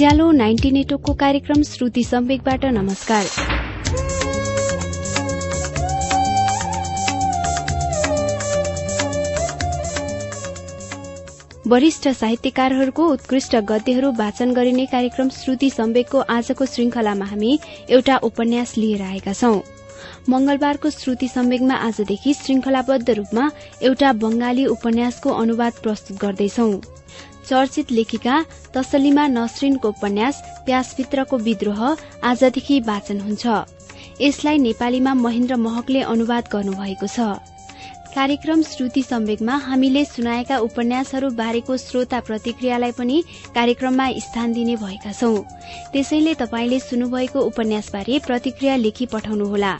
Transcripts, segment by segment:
उज्यालो ninety नेटवर्कको कार्यक्रम श्रुति सम्वेकबाट नमस्कार। वरिष्ठ साहित्यकारहरूको उत्कृष्ट गद्यहरू वाचन गरिने कार्यक्रम श्रुति सम्वेकको आजको श्रृंखलामा हामी एउटा उपन्यास लिएर आएका छौं। मंगलबारको श्रुति सम्वेकमा आजदेखि श्रृंखलाबद्ध रूपमा एउटा बंगाली उपन्यासको अनुवाद प्रस्तुत गर्दैछौ। चर्चित लेखिका तसलिमा नसरिनको उपन्यास प्यासभित्रको विद्रोह आजदेखि वाचन हुन्छ। यसलाई नेपालीमा महेन्द्र महकले अनुवाद गर्नुभएको छ। कार्यक्रम श्रुति सम्वेकमा हामीले सुनाएका उपन्यासहरू बारेको श्रोता प्रतिक्रियालाई पनि कार्यक्रममा स्थान दिने भएका छौं। त्यसैले तपाईँले सुन्नुभएको उपन्यासबारे प्रतिक्रिया लेखी पठाउनुहोला।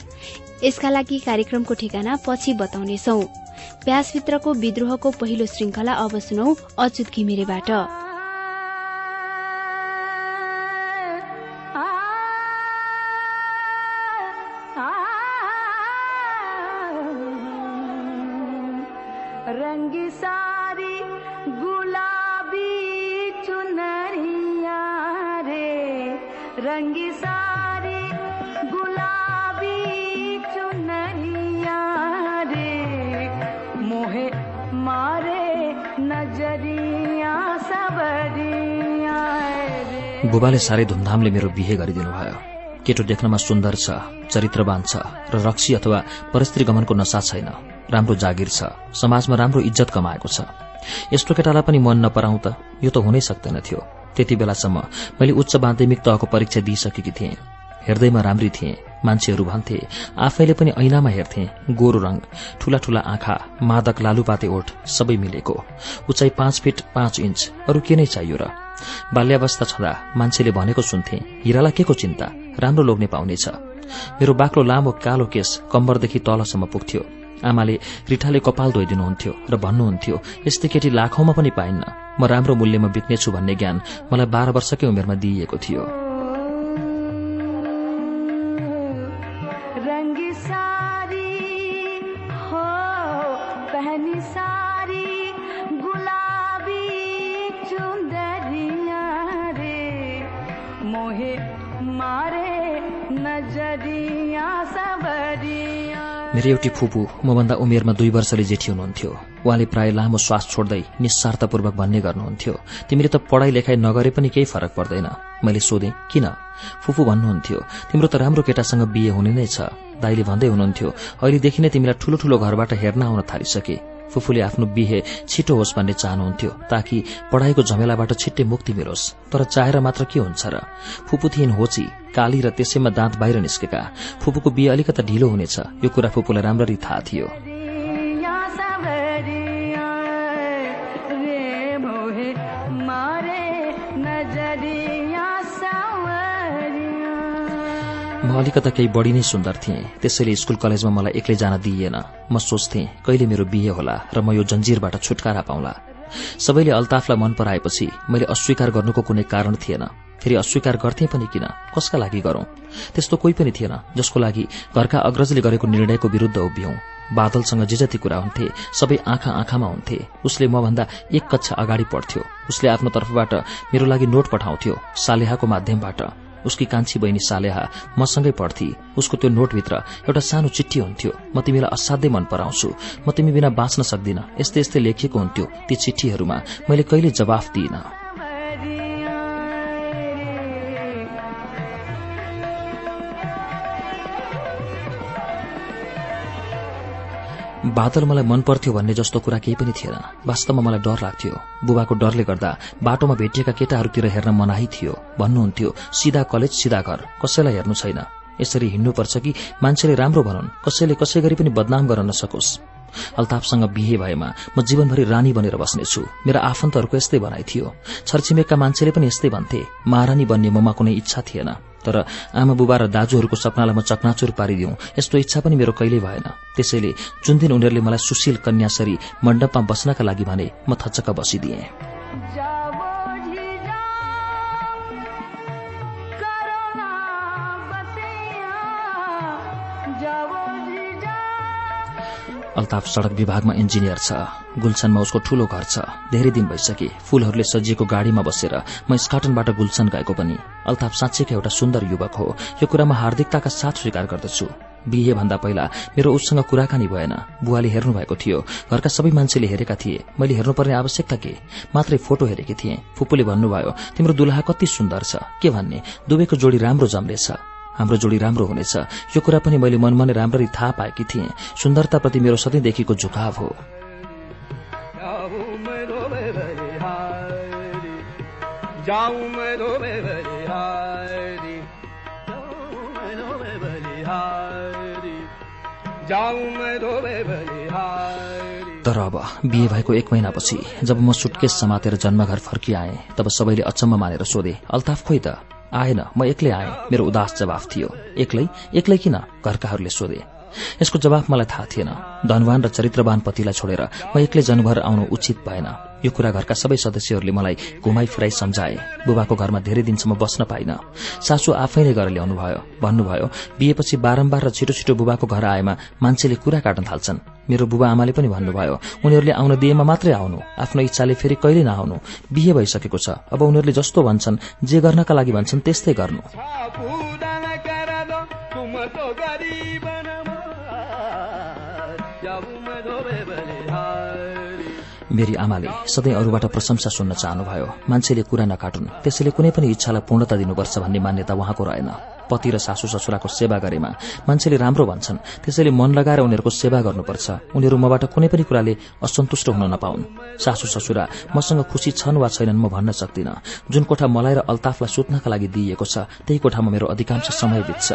यसका लागि कार्यक्रमको ठेगाना पछि बताउनेछौ। प्यासभित्रको विद्रोहको पहिलो श्रृंखला अब सुनौ अच्युत घिमिरेबाट। बुबाले साह्रै धुमधामले मेरो बिहे गरिदिनु भयो केटो देख्नमा सुन्दर छ चरित्रवान छ र रक्सी अथवा परस्त्री गमनको नसा छैन। राम्रो जागिर छ। समाजमा राम्रो इज्जत कमाएको छ। यस्तो केटालाई पनि मन नपराउ त। यो त हुनै सक्दैन थियो। त्यति बेलासम्म मैले उच्च माध्यमिक तहको परीक्षा दिइसकेकी थिएँ। हेर्दैमा राम्री थिएँ। मान्छेहरू भन्थे आफैले पनि ऐनामा हेर्थे गोरो रंग ठूला ठूला आँखा मादक लालुपाते ओठ सबै मिलेको। उचाइ पाँच फिट पाँच इन्च अरू के नै चाहियो र? बाल्यावस्था छँदा मान्छेले भनेको सुन्थे हिरालाई के को चिन्ता? राम्रो लोग्ने पाउनेछ। मेरो बाक्लो लामो कालो केस कम्बरदेखि तलसम्म पुग्थ्यो। आमाले रिठाले कपाल धोइदिनुहुन्थ्यो र भन्नुहुन्थ्यो यस्तै केटी लाखौंमा पनि पाइन्न। म राम्रो मूल्यमा बित्नेछु भन्ने ज्ञान मलाई बाह्र वर्षकै उमेरमा दिइएको थियो। मेरो एउटी फुपू मभन्दा उमेरमा दुई वर्षले जेठी हुनुहुन्थ्यो। उहाँले प्राय लामो श्वास छोड्दै निस्वार्थपूर्वक भन्ने गर्नुहुन्थ्यो। तिमीले त पढाइ लेखाइ नगरे पनि केही फरक पर्दैन। मैले सोधेँ किन? फुपू भन्नुहुन्थ्यो तिम्रो त राम्रो केटासँग बिहे हुने नै छ। दाईले भन्दै हुनुहुन्थ्यो अहिलेदेखि नै तिमीलाई ठूलो ठूलो घरबाट हेर्न आउन थालिसके। फुफूले आफ्नो बिहे छिटो होस् भन्ने चाहनुहुन्थ्यो ताकि पढ़ाईको झमेलाबाट छिट्टै मुक्ति मिलोस्। तर चाहेर मात्र के हुन्छ र? फुपू थिइन् होची काली र त्यसैमा दाँत बाहिर निस्केका। फुपूको बिहे अलिकता ढिलो हुनेछ। यो कुरा फुपूलाई राम्ररी थाहा थियो। म अलिकता केही बढी नै सुन्दर थिएँ। त्यसैले स्कूल कलेजमा मलाई एक्लै जान दिइएन। म सोच्थेँ कहिले मेरो बिहे होला र म यो जन्जिरबाट छुटकारा पाउला? सबैले अल्ताफलाई मन पराएपछि मैले अस्वीकार गर्नुको कुनै कारण थिएन। फेरि अस्वीकार गर्थे पनि किन? कसका लागि गरौं? त्यस्तो कोही पनि थिएन जसको लागि घरका अग्रजले गरेको निर्णयको विरूद्ध उभियौं। बादलसँग जे जति कुरा हुन्थे सबै आँखा आँखामा हुन्थे। उसले मभन्दा एक कक्षा अगाडि पढ्थ्यो। उसले आफ्नो तर्फबाट मेरो लागि नोट पठाउँथ्यो सालेहाको माध्यमबाट। उसकी कान्छी बहिनी सालेहा मसँगै पढ्थे। उसको त्यो नोटभित्र एउटा सानो चिठी हुन्थ्यो। म तिमीलाई असाध्यै मन पराउँछु। म तिमी बिना बाँच्न सक्दिन। यस्तै यस्तै लेखिएको हुन्थ्यो ती चिठीहरूमा मैले कहिले जवाफ दिइन। बादल मलाई मन पर्थ्यो भन्ने जस्तो कुरा केही पनि थिएन। वास्तवमा मलाई डर लाग्थ्यो। बुबाको डरले गर्दा बाटोमा भेटिएका केटाहरूतिर हेर्न मनाही थियो। भन्नुहुन्थ्यो सिधा कलेज सिधा घर। कसैलाई हेर्नु छैन। यसरी हिँड्नुपर्छ कि मान्छेले राम्रो भनौन्। कसैले कसै गरी पनि बदनाम गर्न नसकोस्। अल्ताफसँग बिहे भएमा म जीवनभरि रानी बनेर बस्नेछु। मेरा आफन्तहरूको यस्तै भनाइ थियो। छरछिमेकका मान्छेले पनि यस्तै भन्थे। महारानी बन्ने ममा कुनै इच्छा थिएन। तर आमा बुबा र दाजुहरूको सपनालाई म चकनाचुर पारिदिउँ। यस्तो इच्छा पनि मेरो कहिल्यै भएन। त्यसैले जुन दिन उनीहरूले मलाई सुशील कन्यासरी मण्डपमा बस्नका लागि भने म थचक्क बसिदिए। अल्ताफ सड़क विभागमा इन्जिनियर छ। गुल्सनमा उसको ठूलो घर छ। धेरै दिन भइसके फूलहरूले सजिएको गाडीमा बसेर म स्काटनबाट गुल्सन गएको पनि। अल्ताफ साँच्चैको एउटा सुन्दर युवक हो। यो कुरा म हार्दिकताका साथ स्वीकार गर्दछु। बिहे भन्दा पहिला मेरो उससँग कुराकानी भएन। बुवाले हेर्नु भएको थियो। घरका सबै मान्छेले हेरेका थिए। मैले हेर्नुपर्ने आवश्यकता के? मात्रै फोटो हेरेकी थिएँ। फुपूले भन्नुभयो तिम्रो दुलहा कति सुन्दर छ। के भन्ने? दुवैको जोडी राम्रो जम्लेछ। हाम्रो जोडी राम्रो हुनेछ। यो कुरा पनि मैले मनमनै राम्ररी थाहा पाएकी थिएँ। सुन्दरताप्रति मेरो सधैँदेखिको झुकाव हो। तर अब बिहे भएको एक महिनापछि जब म सुटकेस समातेर जन्मघर फर्किआएँ तब सबैले अचम्म मानेर सोधे अल्ताफ खोइ त? आएन म एक्लै आएँ मेरो उदास जवाफ थियो। एक्लै एक्लै किन? घरकाहरूले सोधे। यसको जवाफ मलाई थाहा थिएन। धनवान र चरित्रवान पतिलाई छोडेर म एक्लै जन्मभर आउनु उचित भएन। यो कुरा घरका सबै सदस्यहरूले मलाई घुमाई फिराई सम्झाए। बुबाको घरमा धेरै दिनसम्म बस्न पाइन। सासू आफै नै गरेर ल्याउनुभयो। भन्नुभयो बिहेपछि बारम्बार र छिटो छिटो बुबाको घर आएमा मान्छेले कुरा काट्न थाल्छन्। मेरो बुबा आमाले पनि भन्नुभयो उनीहरूले आउन दिएमा मात्रै आउनु। आफ्नो इच्छाले फेरि कहिले नआउनु। बिहे भइसकेको छ। अब उनीहरूले जस्तो भन्छन् जे गर्नका लागि भन्छन् त्यस्तै गर्नु। मेरी आमाले सधैँ अरूबाट प्रशंसा सुन्न चाहनुभयो। मान्छेले कुरा नकाटुन्। त्यसैले कुनै पनि इच्छालाई पूर्णता दिनुपर्छ भन्ने मान्यता उहाँको रहेन। पति र सासू ससुराको सेवा गरेमा मान्छेले राम्रो भन्छन्। त्यसैले मन लगाएर उनीहरूको सेवा गर्नुपर्छ। उनीहरू मबाट कुनै पनि कुराले असन्तुष्ट हुन नपाउन्। सासू ससुरा मसँग खुशी छन् वा छैनन् म भन्न सक्दिन। जुन कोठा मलाई र अल्ताफलाई सुत्नका लागि दिइएको छ त्यही कोठामा मेरो अधिकांश समय बित्छ।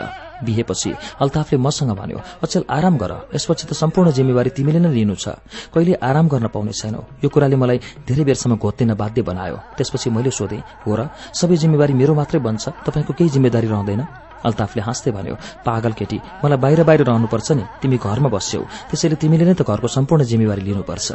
बिहेपछि अल्ताफले मसँग भन्यो अचेल आराम गर। यसपछि त सम्पूर्ण जिम्मेवारी तिमीले नै लिनु छ। कहिले आराम गर्न पाउने छैनौ। यो कुराले मलाई धेरै बेरसम्म घोत्तिन बाध्य बनायो। त्यसपछि मैले सोधेँ हो र सबै जिम्मेवारी मेरो मात्रै बन्छ? तपाईँको केही जिम्मेदारी रहँदैन? अल्ताफले हाँस्दै भन्यो पागल केटी मलाई बाहिर बाहिर रहनुपर्छ नि। तिमी घरमा बस्यौ। त्यसैले तिमीले नै त घरको सम्पूर्ण जिम्मेवारी लिनुपर्छ।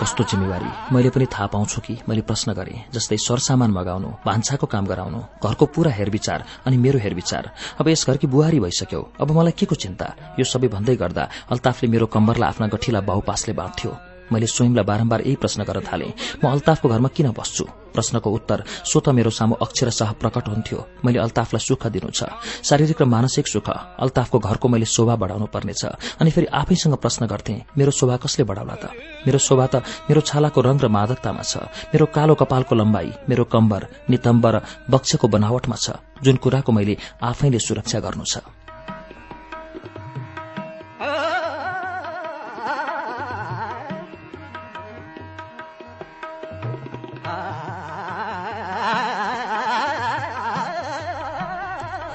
कस्तो जिम्मेवारी? मैले पनि थाहा पाउँछु कि मैले प्रश्न गरेँ जस्तै सरसामान मगाउनु भान्साको काम गराउनु घरको पूरा हेरविचार अनि मेरो हेरविचार। अब यस घरकी बुहारी भइसक्यो। अब मलाई के को चिन्ता? यो सबै भन्दै गर्दा अल्ताफले मेरो कम्बरलाई आफ्ना गठिला बाहुपासले बाँध्थ्यो। मैले स्वयंलाई बारम्बार यही प्रश्न गर्न थाले। म अल्ताफको घरमा किन बस्छु? प्रश्नको उत्तर स्वत मेरो सामु अक्षरशाह प्रकट हुन्थ्यो। मैले अल्ताफलाई सुख दिनु छ। शारीरिक र मानसिक सुख अल्ताफको घरको मैले शोभा बढाउनु पर्नेछ। अनि फेरि आफैसँग प्रश्न गर्थे मेरो शोभा कसले बढाउला त? मेरो शोभा त मेरो छालाको रंग र मादकतामा छ। मेरो कालो कपालको लम्बाई मेरो कम्बर नितम्ब र बक्षको बनावटमा छ जुन कुराको मैले आफैले सुरक्षा गर्नु छ।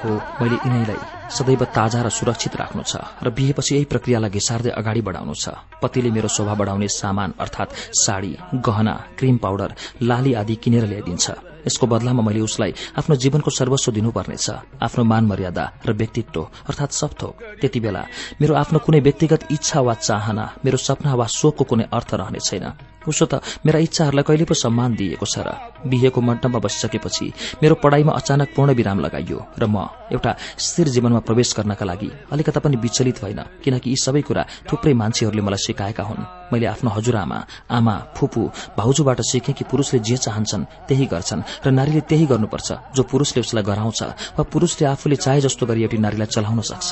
हो मैले यिनैलाई सदैव ताजा र सुरक्षित राख्नु छ र बिहेपछि यही प्रक्रियालाई घिसार्दै अगाडि बढाउनु छ। पतिले मेरो शोभा बढाउने सामान अर्थात साड़ी गहना क्रिम पाउडर लाली आदि किनेर ल्याइदिन्छ। यसको बदलामा मैले उसलाई आफ्नो जीवनको सर्वस्व दिनुपर्नेछ आफ्नो मान मर्यादा र व्यक्तित्व अर्थात सबथोक त्यति बेला मेरो आफ्नो कुनै व्यक्तिगत इच्छा वा चाहना मेरो सपना वा शोकको कुनै अर्थ रहने छैन। उसो त मेरा इच्छाहरूलाई कहिले पो सम्मान दिएको छ र बिहेको मण्डपमा बसिसकेपछि मेरो पढ़ाईमा अचानक पूर्ण विराम लगाइयो र म एउटा स्थिर जीवनमा प्रवेश गर्नका लागि अलिकता पनि विचलित भइन किनकि यी सबै कुरा थुप्रै मान्छेहरूले मलाई सिकाएका हुन्। मैले आफ्नो हजुरआमा आमा फुपू भाउजूबाट सिकेँ कि पुरूषले जे चाहन्छन् त्यही गर्छन् र नारीले त्यही गर्नुपर्छ। जो पुरूषले उसलाई गराउँछ वा पुरूषले आफूले चाहे जस्तो गरी एउटी नारीलाई चलाउन सक्छ।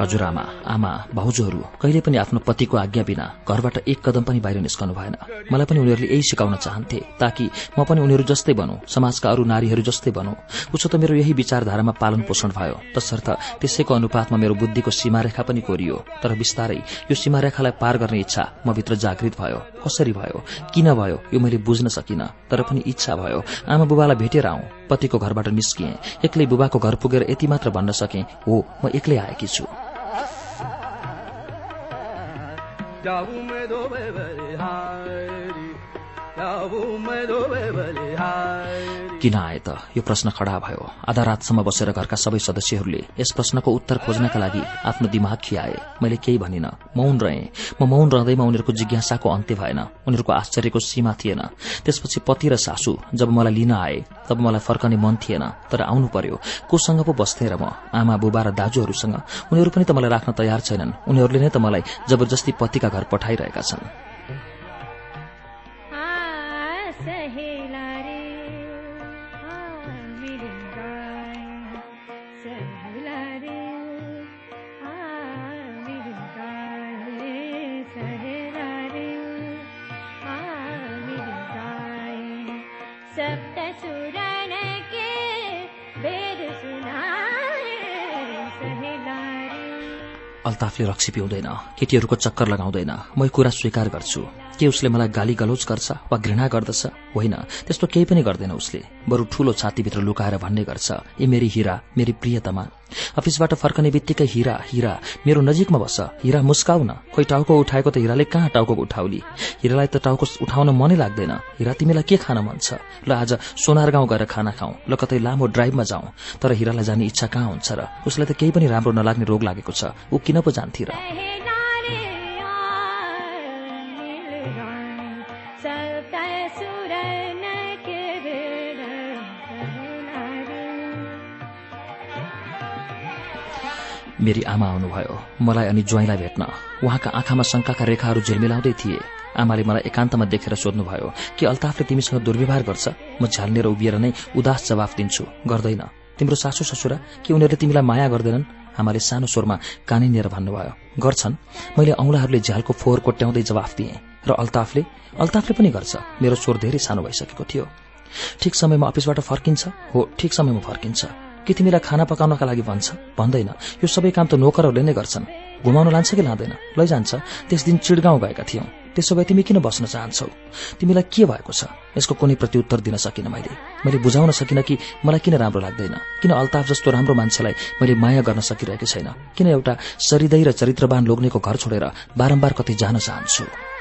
हजुरआमा आमा भाउजूहरू कहिले पनि आफ्नो पतिको आज्ञा बिना घरबाट एक कदम पनि बाहिर निस्कनु भएन। मलाई पनि उनीहरूले यही सिकाउन चाहन्थे ताकि म पनि उनीहरू जस्तै बनौ समाजका अरू नारीहरू जस्तै बनौ। उसो त मेरो यही विचारधारामा पालन पोषण भयो। तसर्थ त्यसैको अनुपातमा मेरो बुद्धिको सीमारेखा पनि कोरियो। तर बिस्तारै यो सीमारेखालाई पार गर्ने इच्छा म भित्र जागृत भयो। कसरी भयो? किन भयो? यो मैले बुझ्न सकिन। तर पनि इच्छा भयो। आमा बुबालाई भेटेर आऊ पतिको घरबाट निस्किएँ। एक्लै बुबाको घर पुगेर यति मात्र भन्न सके। हो म एक्लै आएकी छु। किन आए त? यो प्रश्न खडा भयो। आधा रातसम्म बसेर घरका सबै सदस्यहरूले यस प्रश्नको उत्तर खोज्नका लागि आफ्नो दिमाग खियाए। मैले केही भनिन। मौन रहे। म मौन रहँदैमा उनीहरूको जिज्ञासाको अन्त्य भएन। उनीहरूको आश्चर्यको सीमा थिएन। त्यसपछि पति र सासू जब मलाई लिन आए तब मलाई फर्कने मन थिएन। तर आउनु पर्यो। कोसँग पो बस्थे र म? आमा बुबा र दाजुहरूसँग? उनीहरू पनि त मलाई राख्न तयार छैनन्। उनीहरूले नै त मलाई जबरजस्ती पतिका घर पठाइरहेका छन्। अल्ताफले रक्सी पिउँदैन केटीहरूको चक्कर लगाउँदैन। म कुरा स्वीकार गर्छु। के उसले मलाई गाली गलोच गर्छ वा घृणा गर्दछ। होइन त्यस्तो केही पनि गर्दैन उसले। बरु ठूलो छातीभित्र लुकाएर भन्ने गर्छ ए मेरी हिरा मेरी प्रियतमा अफिसबाट फर्कने बित्तिकै हिरा हिरा मेरो नजिकमा बस्छ हिरा मुस्काउ न खोइ टाउको उठाएको त हिराले कहाँ टाउको उठाउली? हिरालाई त टाउको उठाउन मनै लाग्दैन। हिरा तिमीलाई के खान मन छ? ल आज सोनार गाउँ गएर खाना खाउँ ल कतै लामो ड्राइभमा जाउँ तर हिरालाई जाने इच्छा कहाँ हुन्छ र? उसलाई त केही पनि राम्रो नलाग्ने रोग लागेको छ। ऊ किन पो जान्थे र? मेरी आमा आउनुभयो मलाई अनि ज्वाइँलाई भेट्न। उहाँका आँखामा शंकाका रेखाहरू झिलमिलाउँदै थिए। आमाले मलाई एकान्तमा देखेर सोध्नुभयो कि अल्ताफले तिमीसँग दुर्व्यवहार गर्छ? म झ्याल्नेर उभिएर नै उदास जवाफ दिन्छु। गर्दैन। तिम्रो सासू ससुरा कि उनीहरूले तिमीलाई माया गर्दैनन्? आमाले सानो स्वरमा कानिनेर भन्नुभयो गर्छन्। मैले औंलाहरूले झ्यालको फोहोर कोट्याउँदै जवाफ दिएँ। र अल्ताफले अल्ताफले पनि गर्छ। मेरो स्वर धेरै सानो भइसकेको थियो। ठिक समयमा अफिसबाट फर्किन्छ? हो ठिक समयमा फर्किन्छ। के तिमीलाई खाना पकाउनका लागि भन्छ? भन्दैन। यो सबै काम त नोकरहरूले नै गर्छन्। घुमाउन लान्छ कि लाँदैन? लैजान्छ त्यस दिन चिडगाउँ गएका थियौं। त्यसो भए तिमी किन बस्न चाहन्छौ? तिमीलाई के भएको छ? यसको कुनै प्रत्युत्तर दिन सकिन मैले। मैले बुझाउन सकिन कि मलाई किन राम्रो लाग्दैन? किन अल्ताफ जस्तो राम्रो मान्छेलाई मैले माया गर्न सकिरहेको छैन? किन एउटा सरिदय र चरित्रवान लोग्नेको घर छोडेर बारम्बार कतै जान चाहन्छु?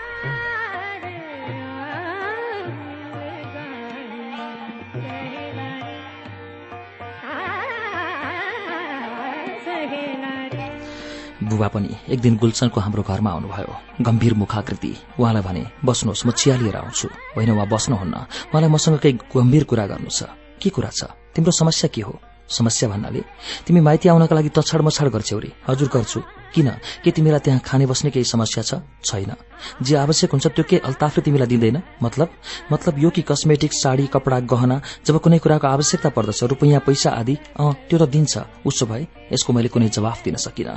बुबा पनि एक दिन गुल्सनको हाम्रो घरमा आउनुभयो। गम्भीर मुखाकृति। उहाँलाई भने बस्नुहोस् म चिया लिएर आउँछु। होइन उहाँ बस्नुहुन्न। उहाँलाई मसँग केही गम्भीर कुरा गर्नु छ। के कुरा छ? तिम्रो समस्या के हो? समस्या भन्नाले तिमी माइती आउनका लागि तछाड मछाड गर्छौ रे हजुर गर्छु। किन? के तिमीलाई त्यहाँ खाने बस्ने केही समस्या छ? छैन। जे आवश्यक हुन्छ त्यो के अल्ताफले तिमीलाई दिँदैन? मतलब? मतलब यो कि कस्मेटिक साडी कपडा गहना जब कुनै कुराको आवश्यकता पर्दछ रुपियाँ पैसा आदि अँ त्यो त दिन्छ। उसो भए यसको मैले कुनै जवाफ दिन सकिन।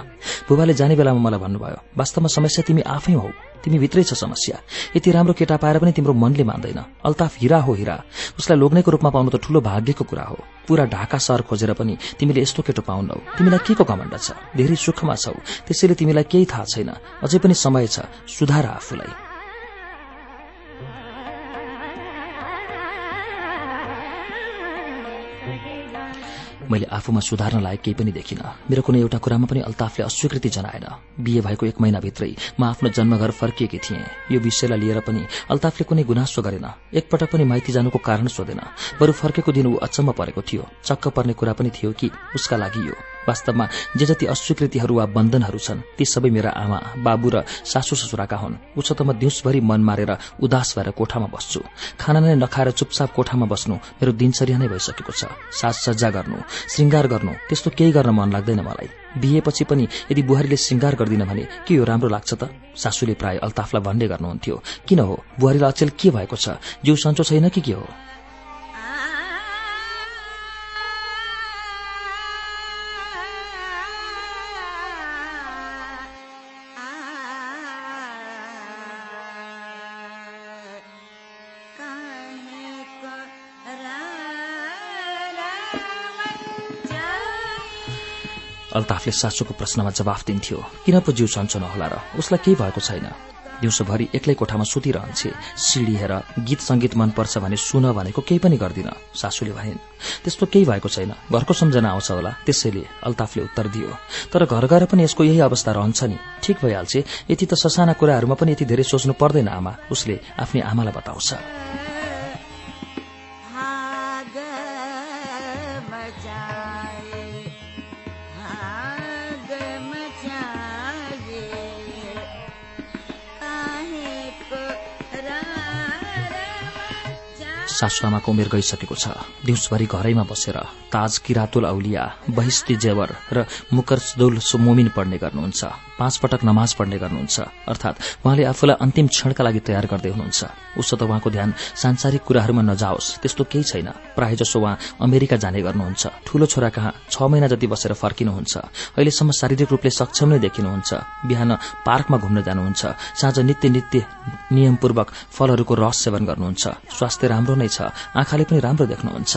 बुबाले जाने बेलामा मलाई भन्नुभयो वास्तवमा समस्या तिमी आफै हौ। तिमी भित्रै छ समस्या। यति राम्रो केटा पाएर पनि तिम्रो मनले मान्दैन। अल्ताफ हिरा हो हिरा। उसलाई लोग्नेको रूपमा पाउनु त ठूलो भाग्यको कुरा हो। पूरा ढाका सहर खोजेर पनि तिमीले यस्तो केटो पाउनौ। तिमीलाई के को कमण्ड छ? धेरै सुखमा छौ। त्यसैले तिमीलाई केही थाहा छैन। अझै पनि समय छ। सुधार आफूलाई। मैले आफूमा सुधार्न लायक केही पनि देखिन। मेरो कुनै एउटा कुरामा पनि अल्ताफले अस्वीकृति जनाएन। बिहे भएको एक महिनाभित्रै म आफ्नो जन्मघर फर्किएकी थिएँ। यो विषयलाई लिएर पनि अल्ताफले कुनै गुनासो गरेन। एकपटक पनि माइती जानुको कारण सोधेन। बरु फर्केको दिन ऊ अचम्म परेको थियो। चक्क पर्ने कुरा पनि थियो कि उसका लागि यो। वास्तवमा जे जति अस्वीकृतिहरू वा बन्धनहरू छन् ती सबै मेरा आमा बाबु र सासू ससुराका हुन्। उसो त म दिउँसभरि मन मारेर उदास भएर कोठामा बस्छु। खाना नै नखाएर चुपचाप कोठामा बस्नु मेरो दिनचर्या नै भइसकेको छ। साजसज्जा गर्नु श्रृङ्गार गर्नु त्यस्तो केही गर्न मन लाग्दैन मलाई। बिहेपछि पनि यदि बुहारीले श्रृङ्गार गर्दिन भने के यो राम्रो लाग्छ त? सासूले प्राय अल्ताफलाई भन्ने गर्नुहुन्थ्यो किन हो? बुहारीलाई अचेल के भएको छ? जिउ सन्चो छैन कि के हो? अल्ताफले सासूको प्रश्नमा जवाफ दिन्थ्यो किन पो जिउ सन्चो नहोला र? उसलाई केही भएको छैन। दिउँसोभरि एक्लै कोठामा सुतिरहन्छे सिडी हेर गीत संगीत मनपर्छ भने सुन भनेको केही पनि गर्दिन। सासूले भनिन् त्यस्तो केही भएको छैन। घरको सम्झना आउँछ होला। त्यसैले अल्ताफले उत्तर दियो तर घर गएर पनि यसको यही अवस्था रहन्छ नि। ठिक भइहाल्छ। यति त ससाना कुराहरूमा पनि यति धेरै सोच्नु पर्दैन आमा। उसले आफ्नै आमालाई बताउँछ। सासुआमाको उमेर गइसकेको छ। दिउँसभरि घरैमा बसेर ताज किरातुल औलिया बहिस्ती जेवर र मुकरसदुल मोमिन पढ्ने गर्नुहुन्छ। पाँच पटक नमाज पढ्ने गर्नुहुन्छ। अर्थात उहाँले आफूलाई अन्तिम क्षणका लागि तयार गर्दै हुनुहुन्छ। उसो त उहाँको ध्यान सांसारिक कुराहरूमा नजाओस् त्यस्तो केही छैन। प्रायः जसो उहाँ अमेरिका जाने गर्नुहुन्छ। ठूलो छोरा कहाँ छ महिना जति बसेर फर्किनुहुन्छ। अहिलेसम्म शारीरिक रूपले सक्षम नै देखिनुहुन्छ। बिहान पार्कमा घुम्न जानुहुन्छ। साँझ नित्य नित्य नियमपूर्वक फलहरूको रस सेवन गर्नुहुन्छ। स्वास्थ्य राम्रो नै छ। आँखाले पनि राम्रो देख्नुहुन्छ।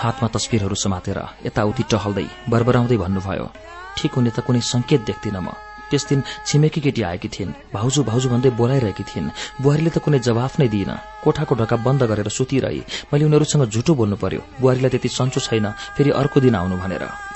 हातमा तस्विरहरू समातेर यताउति टहल्दै बरबराउँदै भन्नुभयो ठिक हुने त कुनै संकेत देख्दिन म। त्यस दिन छिमेकी केटी आएकी थिइन्। भाउजू भाउजू भन्दै बोलाइरहेकी थिइन्। बुहारीले त कुनै जवाफ नै दिइन। कोठाको ढोका बन्द गरेर सुतिरहे। मैले उनीहरूसँग झुटो बोल्नु पर्यो। बुहारीलाई त्यति सन्चो छैन। फेरि अर्को दिन आउनु भनेर।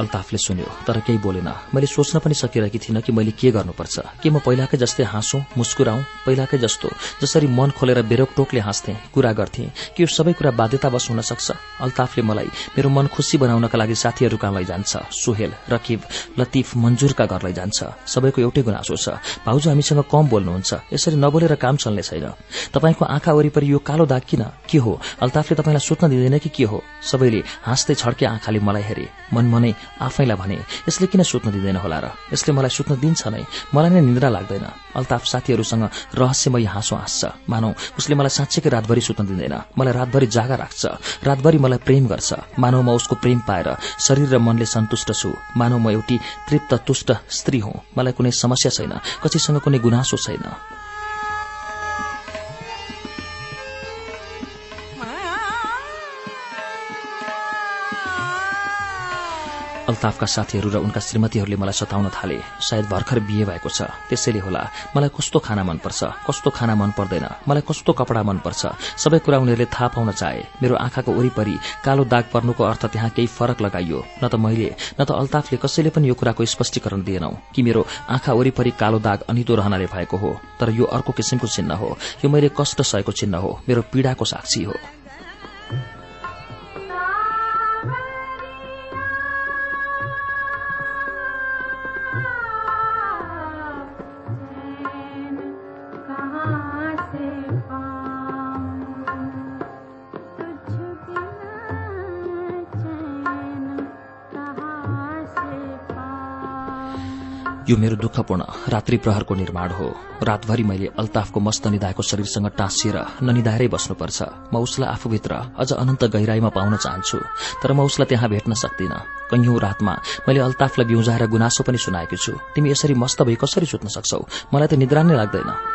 अल्ताफले सुन्यो तर केही बोलेन। मैले सोच्न पनि सकिरहेकी थिइनँ कि मैले के गर्नुपर्छ। के म पहिलाकै जस्तै हाँसौँ मुस्कुराउँ? पहिलाकै जस्तो जसरी मन खोलेर बेरोकटोकले हाँस्थे कुरा गर्थे। कि यो सबै कुरा बाध्यतावश हुन सक्छ अल्ताफले मलाई मेरो मन खुसी बनाउनका लागि साथीहरू कहाँ लैजान्छ? सुहेल रकिब लतिफ मन्जुरका घर लैजान्छ। सबैको एउटै गुनासो छ। भाउजू हामीसँग कम बोल्नुहुन्छ। यसरी नबोलेर काम चल्ने छैन। तपाईँको आँखा वरिपरि यो कालो दाग किन? के हो? अल्ताफले तपाईँलाई सुत्न दिँदैन कि के हो? सबैले हाँस्दै छड्के आँखाले मलाई हेरे। मनमनै आफैलाई भने यसले किन सुत्न दिँदैन होला र? यसले मलाई सुत्न दिन्छ नै। मलाई नै निन्द्रा लाग्दैन अल्ताफ साथीहरूसँग रहस्यमय हाँसो हाँस्छ। मानौ उसले मलाई साँच्चैकै रातभरि सुत्न दिँदैन। मलाई रातभरि जागा राख्छ। रातभरि मलाई प्रेम गर्छ। मानव म उसको प्रेम पाएर शरीर र मनले सन्तुष्ट छु। मानव म एउटी तृप्त तुष्ट स्त्री हुँ। मलाई कुनै समस्या छैन। कसैसँग कुनै गुनासो छैन। अल्ताफका साथीहरू र उनका श्रीमतीहरूले मलाई सताउन थाले। सायद भर्खर बिहे भएको छ। त्यसैले होला मलाई कस्तो खाना मनपर्छ? कस्तो खाना मन पर्दैन मलाई कस्तो कपडा मनपर्छ? सबै कुरा उनीहरूले थाहा पाउन चाहे। मेरो आँखाको वरिपरि कालो दाग पर्नुको अर्थ त्यहाँ केही फरक लगाइयो। न त मैले न त अल्ताफले कसैले पनि यो कुराको स्पष्टीकरण दिएनौ कि मेरो आँखा वरिपरि कालो दाग अनितो रहनाले भएको हो। तर यो अर्को किसिमको चिन्ह हो। यो मैले कष्ट सहेको चिन्ह हो। मेरो पीड़ाको साक्षी हो। मेरो दुःखपूर्ण रात्रि प्रहरको निर्माण हो। रातभरि मैले अल्ताफको मस्त निधाएको शरीरसँग टाँसिएर ननिधाएरै बस्नुपर्छ। म उसलाई आफूभित्र अझ अनन्त गहिराईमा पाउन चाहन्छु तर म उसलाई त्यहाँ भेट्न सक्दिन। कैयौं रातमा मैले अल्ताफलाई बिउजाएर गुनासो पनि सुनाएको छु। तिमी यसरी मस्त भई कसरी सुत्न सक्छौ? मलाई त निद्रा नै लाग्दैन।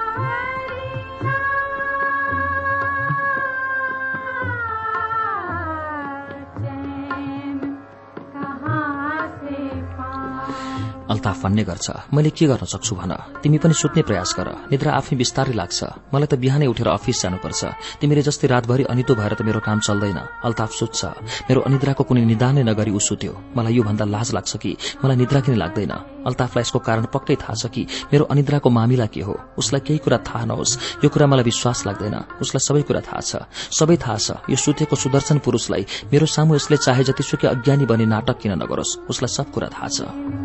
अल्ताफ भन्ने गर्छ। मैले के गर्न सक्छु भन? तिमी पनि सुत्ने प्रयास गर। निद्रा आफै बिस्तारै लाग्छ। मलाई त बिहानै उठेर अफिस जानुपर्छ। तिमीले जस्तै रातभरि अनितो भएर त मेरो काम चल्दैन। अल्ताफ सुत्छ। मेरो अनिद्राको कुनै निदानै नगरी ऊ सुत्यो। मलाई यो भन्दा लाज लाग्छ कि मलाई निद्रा किन लाग्दैन? अल्ताफलाई यसको कारण पक्कै थाहा छ कि मेरो अनिद्राको मामिला के हो? उसलाई केही कुरा थाहा नहोस्। यो कुरा मलाई विश्वास लाग्दैन। उसलाई सबै कुरा थाहा छ। सबै थाहा छ। यो सुतेको सुदर्शन पुरूषलाई मेरो सामु यसले चाहे जतिसुकै अज्ञानी बने नाटक किन नगरोस्? उसलाई सब कुरा थाहा छ।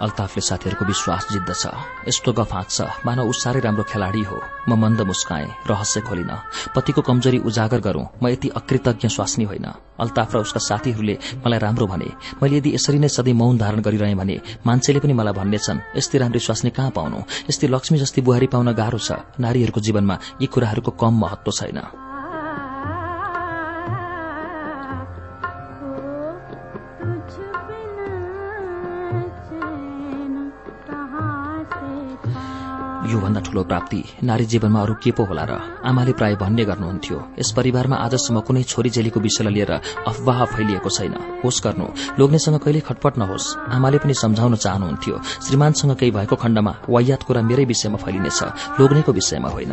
अल्ताफले साथीहरूको विश्वास जित्दछ। यस्तो गफ हाँक्छ मानव ऊ साह्रै राम्रो खेलाडी हो। म मन्द मुस्काएँ। रहस्य खोलिन। पतिको कमजोरी उजागर गरौं। म यति अकृतज्ञ स्वास्नी होइन। अल्ताफ र उसका साथीहरूले मलाई राम्रो भने। मैले यदि यसरी नै सधैँ मौन धारण गरिरहे भने मान्छेले पनि मलाई भन्नेछन् यस्तै राम्री स्वास्नी कहाँ पाउनु? यस्तै लक्ष्मी जस्ती बुहारी पाउन गाह्रो छ। नारीहरूको जीवनमा यी कुराहरूको कम महत्व छैन। योभन्दा ठूलो प्राप्ति। नारी जीवनमा अरू के पो होला र? आमाले प्राय भन्ने गर्नुहुन्थ्यो। यस परिवारमा आजसम्म कुनै छोरी जेलीको विषयलाई लिएर अफवाह फैलिएको छैन। होस् गर्नु। लोग्नेसँग कहिले खटपट नहोस्। आमाले पनि सम्झाउन चाहनुहुन्थ्यो। श्रीमानसँग केही भएको खण्डमा वायात कुरा मेरै विषयमा फैलिनेछ। लोग्नेको विषयमा होइन।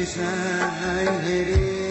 रातभरि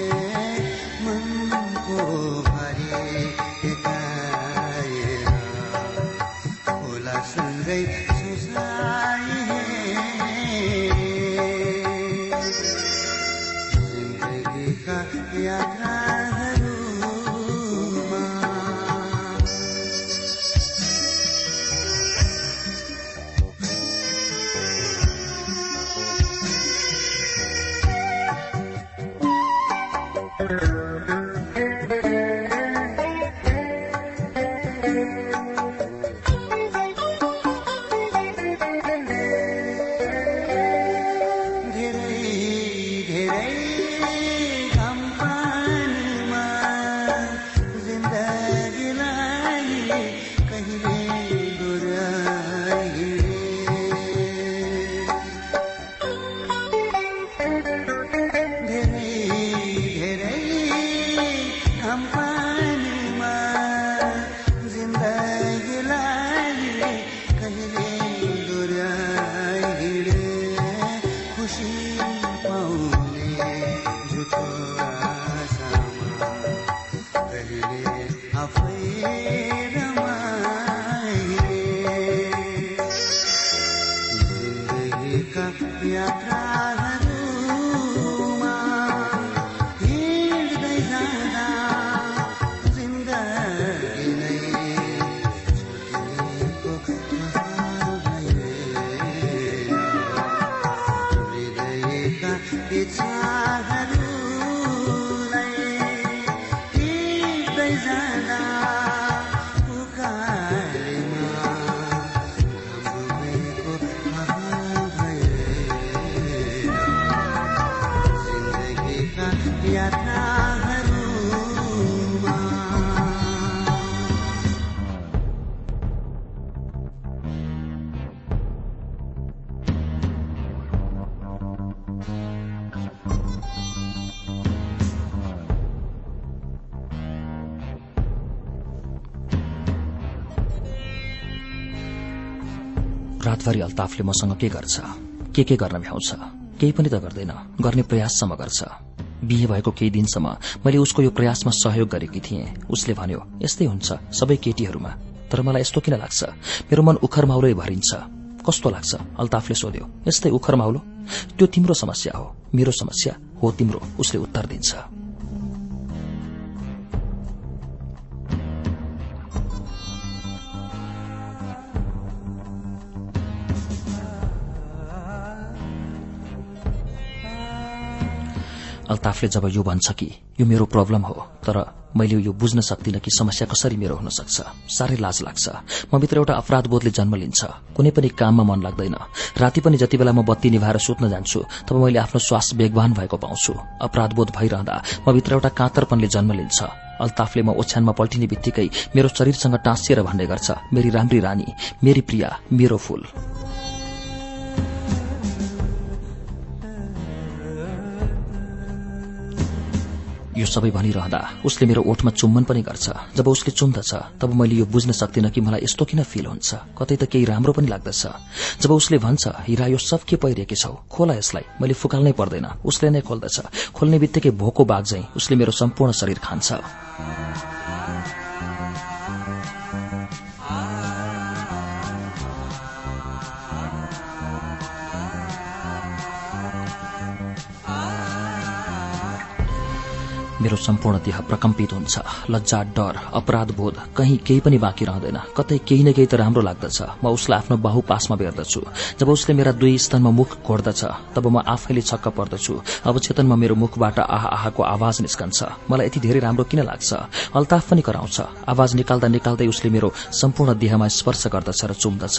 अल्ताफले मसँग के गर्छ? के के गर्न भ्याउँछ? केही पनि त गर्दैन। गर्ने प्रयाससम्म गर्छ। बिहे भएको केही दिनसम्म मैले उसको यो प्रयासमा सहयोग गरेकी थिएँ। उसले भन्यो यस्तै हुन्छ सबै केटीहरूमा। तर मलाई यस्तो किन लाग्छ? मेरो मन उखर माउलै भरिन्छ। कस्तो लाग्छ? अल्ताफले सोध्यो यस्तै उखर माउलो? त्यो तिम्रो समस्या हो। मेरो समस्या हो तिम्रो। उसले उत्तर दिन्छ। अल्ताफले जब यो भन्छ कि यो मेरो प्रब्लम हो तर मैले यो बुझ्न सक्दिनँ कि समस्या कसरी मेरो हुन सक्छ। साह्रै लाज लाग्छ। म भित्र एउटा अपराध बोधले जन्म लिन्छ। कुनै पनि काममा मन लाग्दैन। राति पनि जति बेला म बत्ती निभाएर सुत्न जान्छु तब मैले आफ्नो श्वास वेगवान भएको पाउँछु। अपराध बोध भइरहँदा म भित्र एउटा काँतरपनले जन्म लिन्छ। अल्ताफले म ओछ्यानमा पल्टिने बित्तिकै मेरो शरीरसँग टाँसिएर भन्ने गर्छ मेरी राम्री रानी मेरी प्रिया मेरो फूल। यो सबै भनिरहँदा उसले मेरो ओठमा चुम्बन पनि गर्छ। जब उसले चुम्दछ तब मैले यो बुझ्न सक्दिनँ कि मलाई यस्तो किन फिल हुन्छ। कतै त केही राम्रो पनि लाग्दछ। जब उसले भन्छ हिरा यो सब के पहिरेकी छौ? खोला यसलाई। मैले फुकाल्नै पर्दैन। उसले नै खोल्दछ। खोल्ने बित्तिकै भोको बाघ झै उसले मेरो सम्पूर्ण शरीर खान्छ। मेरो सम्पूर्ण देह प्रकम्पित हुन्छ। लज्जा डर अपराध बोध कहीँ केही पनि बाँकी रहँदैन। कतै केही न केही त राम्रो लाग्दछ। म उसलाई आफ्नो बाहु पासमा बेर्दछु जब उसले मेरा दुई स्तनमा मुख घोड्दछ तब म आफैले छक्क पर्दछु। अब चेतनमा मेरो मुखबाट आह आहाको आवाज निस्कन्छ। मलाई यति धेरै राम्रो किन लाग्छ? अल्ताफ पनि कराउँछ। आवाज निकाल्दा निकाल्दै उसले मेरो सम्पूर्ण देहमा स्पर्श गर्दछ र चुम्दछ।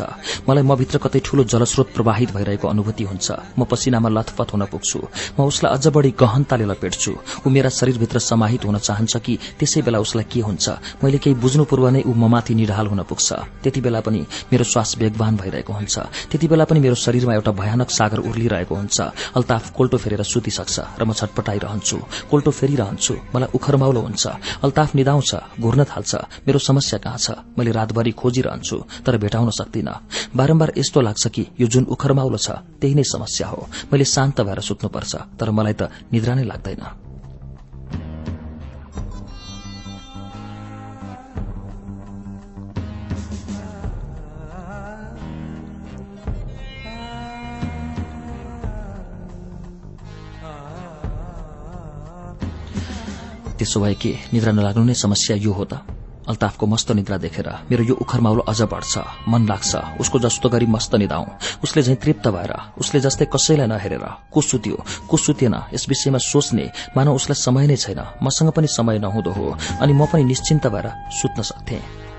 मलाई म भित्र कतै ठूलो जलस्रोत प्रवाहित भइरहेको अनुभूति हुन्छ। म पसिनामा लथपथ हुन पुग्छु। म उसलाई अझ बढी गहनताले लपेट्छु। ऊ मेरा शरीर भित्र समाहित हुन चाहन्छ कि त्यसै बेला उसलाई के हुन्छ? मैले केही बुझ्नु पूर्व नै ऊ ममाथि निढाल हुन पुग्छ। त्यति बेला पनि मेरो श्वास वेगवान भइरहेको हुन्छ। त्यति बेला पनि मेरो शरीरमा एउटा भयानक सागर उर्लिरहेको हुन्छ। अल्ताफ कोल्टो फेरेर सुतिसक्छ र म छटपटाइरहन्छु। कोल्टो फेरिरहन्छु। मलाई उखरमाउलो हुन्छ। अल्ताफ निदाउँछ घुर्न थाल्छ। मेरो समस्या कहाँ छ? मैले रातभरि खोजिरहन्छु तर भेटाउन सक्दिनँ। बारम्बार यस्तो लाग्छ कि यो जुन उखरमाउलो छ त्यही नै समस्या हो। मैले शान्त भएर सुत्नुपर्छ तर मलाई त निद्रा नै लाग्दैन। त्यसो भए के निद्रा नलाग्नु नै समस्या यो हो त। अल्ताफको मस्त निद्रा देखेर मेरो यो उखरमाउलो अझ बढ्छ मन लाग्छ उसको जस्तो गरी मस्त निदाऊ उसले झैं तृप्त भएर उसले जस्तै कसैलाई नहेरेर को सुत्यो को सुतेन यस विषयमा सोच्ने मानव उसलाई समय नै छैन मसँग पनि समय नहुँदो हो अनि म पनि निश्चिन्त भएर सुत्न सक्थें।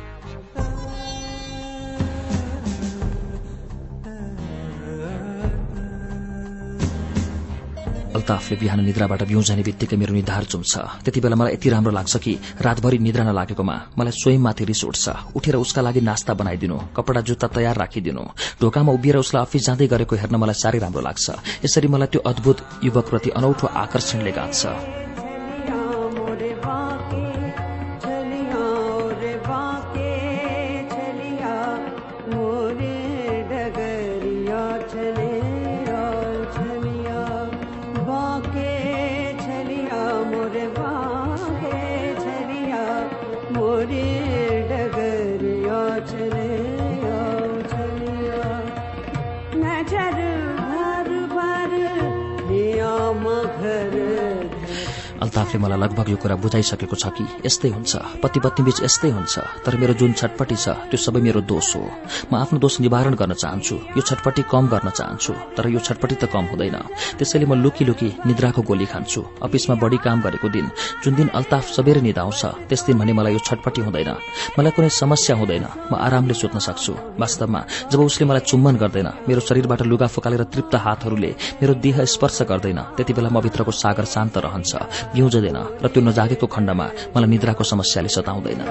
अल्ताफले बिहान निद्राबाट बिउजाने बित्तिकै मेरो निधार चुम्छ। त्यति बेला मलाई यति राम्रो लाग्छ कि रातभरि निद्रा नलागेकोमा मलाई स्वयंमाथि रिस उठ्छ। उठेर उसका लागि नास्ता बनाइदिनु कपड़ा जुत्ता तयार राखिदिनु ढोकामा उभिएर उसलाई अफिस जाँदै गरेको हेर्न मलाई साह्रै राम्रो लाग्छ। यसरी मलाई त्यो अद्भुत युवकप्रति अनौठो आकर्षणले गाँच्छ मह अल्ताफले मलाई लगभग यो कुरा बुझाइसकेको छ कि यस्तै हुन्छ। पति पत्नी बीच यस्तै हुन्छ। तर मेरो जुन छटपटी छ त्यो सबै मेरो दोष हो। म आफ्नो दोष निवारण गर्न चाहन्छु। यो छटपटी कम गर्न चाहन्छु। तर यो छटपटी त कम हुँदैन। त्यसैले म लुकी लुकी निद्राको गोली खान्छु। अफिसमा बढी काम गरेको दिन जुन दिन अल्ताफ सबेरै निदाउँछ त्यस दिन भने मलाई यो छटपटी हुँदैन। मलाई कुनै समस्या हुँदैन। म आरामले सोध्न सक्छु। वास्तवमा जब उसले मलाई चुम्बन गर्दैन मेरो शरीरबाट लुगा फुकालेर तृप्त हातहरूले मेरो देह स्पर्श गर्दैन त्यति बेला म भित्रको सागर शान्त रहन्छ। बिउजदैन र त्यो नजागेको खण्डमा मलाई निद्राको समस्याले सताउँदैन।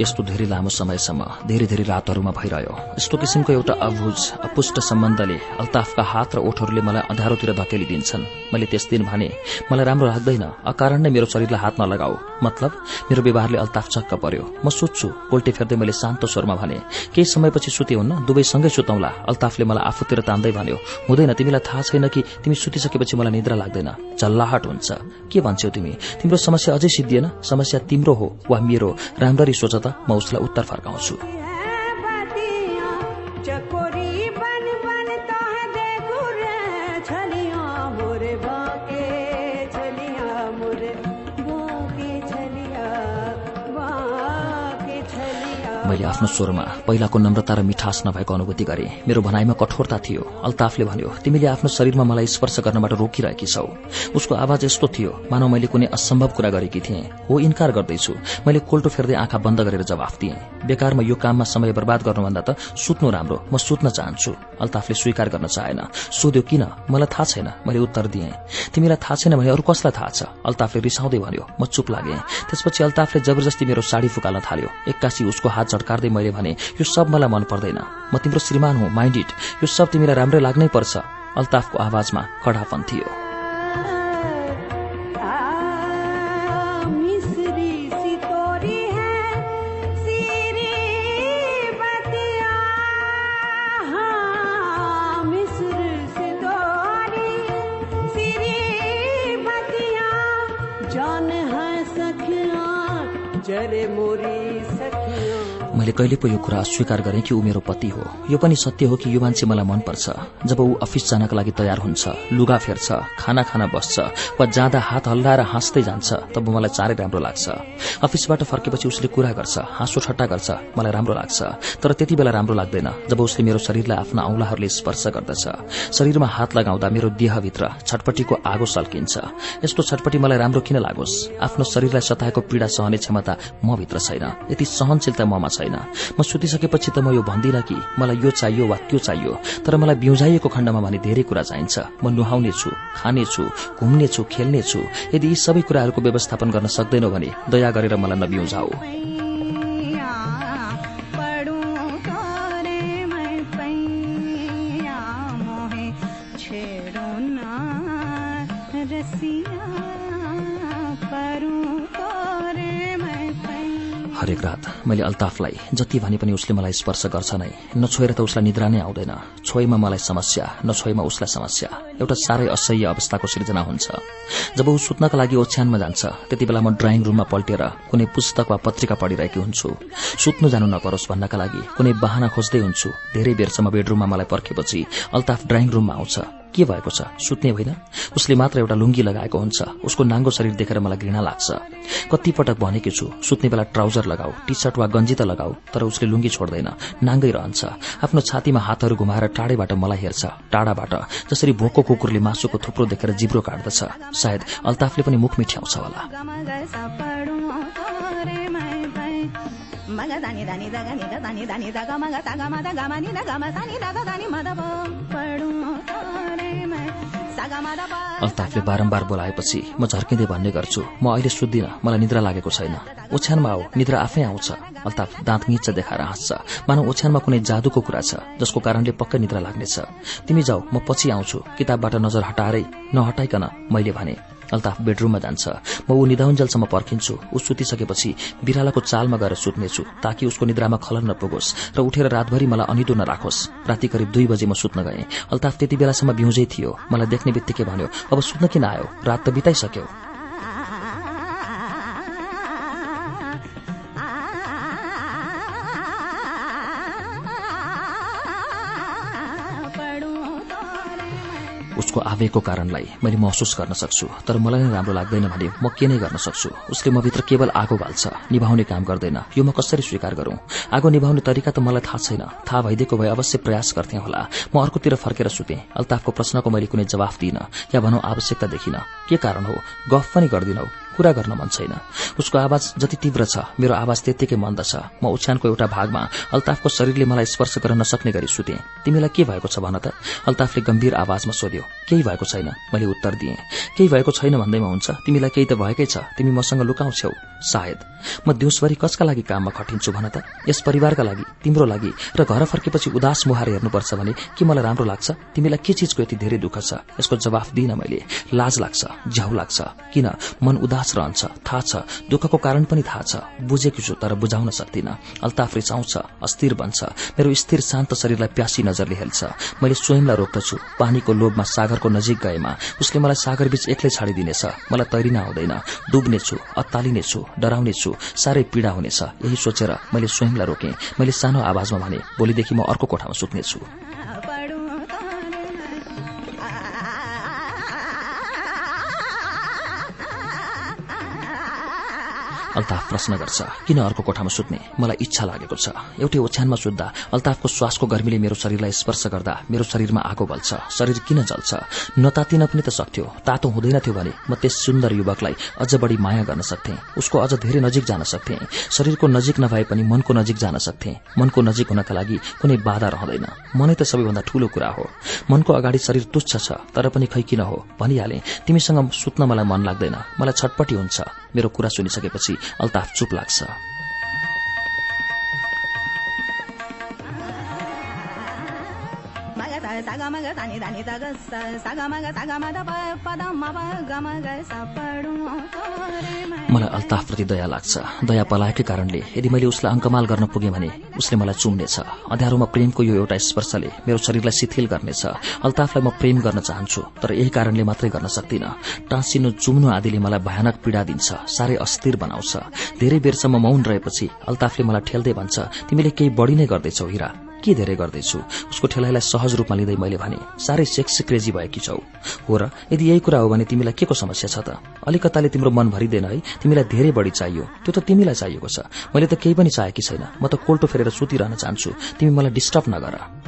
यस्तो धेरै लामो समयसम्म धेरै धेरै रातहरूमा भइरह्यो। यस्तो किसिमको एउटा अभुज अपुष्ट सम्बन्धले अल्ताफका हात र ओठहरूले मलाई अँध्यारोतिर धकेलिदिन्छन्। मैले त्यस दिन भने मलाई राम्रो लाग्दैन अकारण नै मेरो शरीरलाई हात नलगाऊ। मतलब मेरो व्यवहारले अल्ताफ चक्क पर्यो। म सुत्छु पोल्टी फेर्दै मैले शान्त स्वरमा भने केही समयपछि सुते हुन्न? दुवै सँगै सुतौंला। अल्ताफले मलाई आफूतिर तान्दै भन्यो हुँदैन तिमीलाई थाहा छैन कि तिमी सुतिसकेपछि मलाई निद्रा लाग्दैन। झल्लाहट हुन्छ। के भन्छौ तिमी? तिम्रो समस्या अझै सिद्धिएन? समस्या तिम्रो हो वा मेरो? राम्ररी सोच त। म उसलाई उत्तर फर्काउँछु। मैले आफ्नो स्वरमा पहिलाको नम्रता र मिठास नभएको अनुभूति गरे। मेरो भनाइमा कठोरता थियो। अल्ताफले भन्यो तिमीले आफ्नो शरीरमा मलाई स्पर्श गर्नबाट रोकिरहेकी छौ। उसको आवाज यस्तो थियो मानव मैले कुनै असम्भव कुरा गरेकी थिएँ। हो इन्कार गर्दैछु। मैले कोल्टो फेर्दै आँखा बन्द गरेर जवाफ दिएँ। बेकारमा यो काममा समय बर्बाद गर्नुभन्दा त सुत्नु राम्रो। म सुत्न चाहन्छु। अल्ताफले स्वीकार गर्न चाहेन। सोध्यो किन? मलाई थाहा छैन। मैले उत्तर दिएँ। तिमीलाई थाहा छैन भने अरू कसलाई थाहा छ? अल्ताफले रिसाउँदै भन्यो। म चुप लागे। त्यसपछि अल्ताफले जबरजस्ती मेरो साडी फुकाल्न थाल्यो। एक्कासी उसको हात झट्कार्दै मैले भने यो सब मलाई मन पर्दैन। म तिम्रो श्रीमान हुँ माइन्ड इट यो सब तिमीलाई राम्रै लाग्नै पर्छ। अल्ताफको आवाजमा कडापन थियो। जरे मोरी मैले कहिले पो यो कुरा अस्वीकार गरेँ कि ऊ मेरो पति हो। यो पनि सत्य हो कि यो मान्छे मलाई मनपर्छ। जब ऊ अफिस जानका लागि तयार हुन्छ लुगा फेर्छ खाना खाना बस्छ वा जाँदा हात हल्लाएर हाँस्दै जान्छ तब मलाई चाँडै राम्रो लाग्छ। अफिसबाट फर्केपछि उसले कुरा गर्छ हाँसो ठट्टा गर्छ मलाई राम्रो लाग्छ। तर त्यति बेला राम्रो लाग्दैन जब उसले मेरो शरीरलाई आफ्ना औंलाहरूले स्पर्श गर्दछ। शरीरमा हात लगाउँदा मेरो देहभित्र छटपट्टिको आगो सल्किन्छ। यस्तो छटपट्टि मलाई राम्रो किन लागोस्? आफ्नो शरीरलाई सताएको पीड़ा सहने क्षमता म भित्र छैन। यति सहनशीलता ममा छैन। छैन म सुतिसकेपछि त म यो भन्दिनँ कि मलाई यो चाहियो वा त्यो चाहियो तर मलाई बिउजाइएको खण्डमा भने धेरै कुरा चाहिन्छ। म नुहाउनेछु खानेछु घुम्नेछु खेल्नेछु। यदि यी सबै कुराहरूको व्यवस्थापन गर्न सक्दैनौ भने दया गरेर मलाई नबिउजाऊ। हरेक रात। मैले अल्ताफलाई जति भने पनि उसले मलाई स्पर्श गर्छ नै। नछोएर त उसलाई निद्रा नै आउँदैन। छोइमा मलाई समस्या नछोइमा उसलाई समस्या। एउटा साह्रै असह्य अवस्थाको सृजना हुन्छ। जब ऊ सुत्नका लागि ओछ्यानमा जान्छ त्यति बेला म ड्राइङ रूममा पल्टेर कुनै पुस्तक वा पत्रिका पढिरहेकी हुन्छु। सुत्नु जानु नपरोस् भन्नका लागि कुनै बाहना खोज्दै हुन्छु। धेरै बेरसम्म बेडरूममा मलाई पर्खेपछि अल्ताफ ड्राइङ रूममा आउँछ। के भएको छ? सुत्ने होइन? उसले मात्र एउटा लुङ्गी लगाएको हुन्छ। उसको नाङ्गो शरीर देखेर मलाई घृणा लाग्छ। कति पटक भनेकी छु सुत्ने बेला ट्राउजर लगाऊ टी सर्ट वा गन्जी त लगाऊ तर उसले लुङ्गी छोड्दैन नाङ्गै रहन्छ। आफ्नो छातीमा हातहरू घुमाएर टाढैबाट मलाई हेर्छ टाढाबाट जसरी भोको कुकुरले मासुको थुप्रो देखेर जिब्रो काट्दछ। सायद अल्ताफले पनि मुख मिठ्याउँछ होला। अल्ताफले बारम्बार बोलाएपछि म झर्किँदै भन्ने गर्छु म अहिले सुत्दिन मलाई निद्रा लागेको छैन ओछ्यानमा आऊ निद्रा आफै आउँछ अल्ताफ दाँत मिच्च देखाएर हाँस्छ मानव ओछ्यानमा कुनै जादुको कुरा छ जसको कारणले पक्कै निद्रा लाग्नेछ तिमी जाऊ म पछि आउँछु किताबबाट नजर हटाएरै नहटाइकन मैले भने अल्ताफ बेडरूममा जान्छ। म ऊ निधाउन्जेलसम्म पर्खिन्छु। ऊ सुतिसकेपछि बिरालाको चालमा गएर सुत्नेछु ताकि उसको निद्रामा खलन नपुगोस् र उठेर रातभरि मलाई अनिदो नराखोस्। राति करिब दुई बजे म सुत्न गएँ। अल्ताफ त्यति बेलासम्म बिउजै थियो। मलाई देख्ने बित्तिकै भन्यो अब सुत्न किन आयो? रात त बिताइसक्यो। उसको आवेगको कारणलाई मैले महसुस गर्न सक्छु तर मलाई नै राम्रो लाग्दैन भने म के नै गर्न सक्छु? उसले म भित्र केवल आगो बाल्छ निभाउने काम गर्दैन। यो म कसरी स्वीकार गरौं? आगो निभाउने तरिका त मलाई थाहा छैन। थाहा भइदिएको भए अवश्य प्रयास गर्थे होला। म अर्कोतिर फर्केर सुते। अल्ताफको प्रश्नको मैले कुनै जवाफ दिइन या भनौं आवश्यकता देखिन। के कारण हो? गफ पनि गर्दिनौ कुरा गर्न मन छैन। उसको आवाज जति तीव्र छ मेरो आवाज त्यत्तिकै मन्द छ। म ओछ्यानको एउटा भागमा अल्ताफको शरीरले मलाई स्पर्श गर्न नसक्ने गरी सुते। तिमीलाई के भएको छ भन त? अल्ताफले गम्भीर आवाजमा सोध्यो केही भएको छैन? मैले उत्तर दिएँ। केही भएको छैन भन्दैमा हुन्छ। तिमीलाई केही त भएकै छ। तिमी मसँग लुकाउँछौ। सायद। म दिउँसभरि कसका लागि काममा खटिन्छु भन त? यस परिवारका लागि तिम्रो लागि र घर फर्केपछि उदास मुहार हेर्नुपर्छ भने के मलाई राम्रो लाग्छ? तिमीलाई के चिजको यति धेरै दुःख छ? यसको जवाफ दिन मैले। लाज लाग्छ झ्याउ लाग्छ। किन? मन उदास रहन्छ। थाहा छ। दुःखको कारण पनि थाहा छ। बुझेको छु तर बुझाउन सक्दिन। अल्ताफ रिसाउँछ अस्थिर बन्छ। मेरो स्थिर शान्त शरीरलाई प्यासी नजरले हेल्छ मैले स्वयंलाई रोक्दछु। पानीको लोभमा सागरको नजिक गएमा। उसले मलाई सागरबीच एक्लै छाडिदिनेछ। मलाई तैरिन आउँदैन। डुब्नेछु अत्तालिनेछु डराउनेछु। साह्रै पीड़ा हुनेछ। यही सोचेर मैले स्वयंलाई रोकेँ। मैले सानो आवाजमा भने भोलिदेखि म अर्को कोठामा सुत्नेछु। अल्ताफ प्रश्न गर्छ किन अर्को कोठामा सुत्ने? मलाई इच्छा लागेको छ। एउटै ओछ्यानमा सुत्दा अल्ताफको श्वासको गर्मीले मेरो शरीरलाई स्पर्श गर्दा मेरो शरीरमा आगो बल्छ। शरीर किन जल्छ? नतातिन पनि त सक्थ्यो। तातो हुँदैन थियो भने म त्यस सुन्दर युवकलाई अझ बढी माया गर्न सक्थें। उसको अझ धेरै नजिक जान सक्थें। शरीरको नजिक नभए पनि मनको नजिक जान सक्थें। मनको नजिक हुनका लागि कुनै बाधा रहँदैन। मनै त सबैभन्दा ठूलो कुरा हो। मनको अगाडि शरीर तुच्छ छ तर पनि खै किन हो? भनिहाले तिमीसँग सुत्न मलाई मन लाग्दैन। मलाई छटपटी हुन्छ। मेरो कुरा सुनिसकेपछि अल्ताफ चुप लाग्छ। मलाई अल्ताफप्रति दया लाग्छ। दया पलाएकै कारणले यदि मैले उसलाई अङ्कमाल गर्न पुगेँ भने उसले मलाई चुम्नेछ। अँध्यारोमा प्रेमको यो एउटा स्पर्शले मेरो शरीरलाई शिथिल गर्नेछ। अल्ताफलाई म प्रेम गर्न चाहन्छु तर यही कारणले मात्रै गर्न सक्दिन। टाँसिनु चुम्नु आदिले मलाई भयानक पीड़ा दिन्छ साह्रै अस्थिर बनाउँछ। धेरै बेरसम्म मौन रहेपछि अल्ताफले मलाई ठेल्दै भन्छ तिमीले केही बढ़ी नै गर्दैछौ हिरा। के धेरै गर्दैछु? उसको ठेलाइलाई सहज रूपमा लिँदै मैले भने साह्रै सेक्स क्रेजी भएकी छौ। हो र यदि यही कुरा हो भने तिमीलाई के को समस्या छ त? अलिकताले तिम्रो मन भरिँदैन है तिमीलाई धेरै बढ़ी चाहियो। त्यो त तिमीलाई चाहिएको छ। मैले त केही पनि चाहेकी छैन। म त कोल्टो फेरेर सुतिरहन चाहन्छु। तिमी मलाई डिस्टर्ब नगर।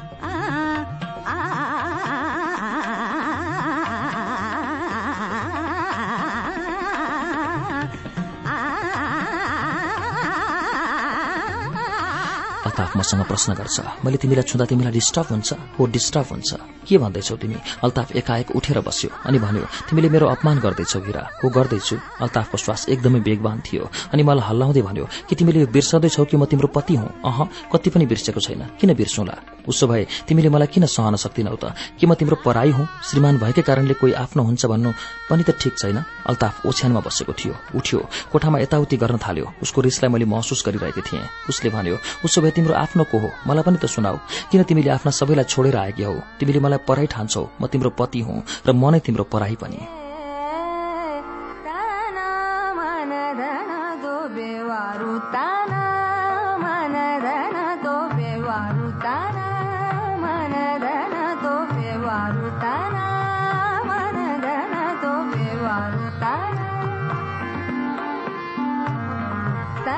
अल्ताफ मसँग प्रश्न गर्छ। मैले तिमीलाई छुँदा तिमीलाई डिस्टर्ब हुन्छ हो डिस्टर्ब हुन्छ। के भन्दैछौ तिमी? अल्ताफ एकाएक उठेर बस्यो अनि भन्यो तिमीले मेरो अपमान गर्दैछौ हिरा हो गर्दैछु। अल्ताफको श्वास एकदमै बेगवान थियो अनि मलाई हल्लाउँदै भन्यो कि तिमीले यो बिर्सँदैछौ कि म तिम्रो पति हुँ? अह कति पनि बिर्सेको छैन। किन बिर्सौँला? उसो भए तिमीले मलाई किन सहन सक्दिनौ त? कि म तिम्रो पराई हुँ? श्रीमान भएकै कारणले कोही आफ्नो हुन्छ भन्नु पनि त ठिक छैन। अल्ताफ ओछ्यानमा बसेको थियो उठ्यो कोठामा यताउति गर्न थाल्यो। उसको रिसलाई मैले महसुस गरिरहेको थिएँ। उसले भन्यो उसो भए तिम्रो आफ्नो को हो? मलाई पनि त सुनाऊ। किन तिमीले आफ्ना सबैलाई छोडेर आएकी हौ? तिमीले मलाई पराई ठान्छौ। म तिम्रो पति हुँ र म नै तिम्रो पराई पनि।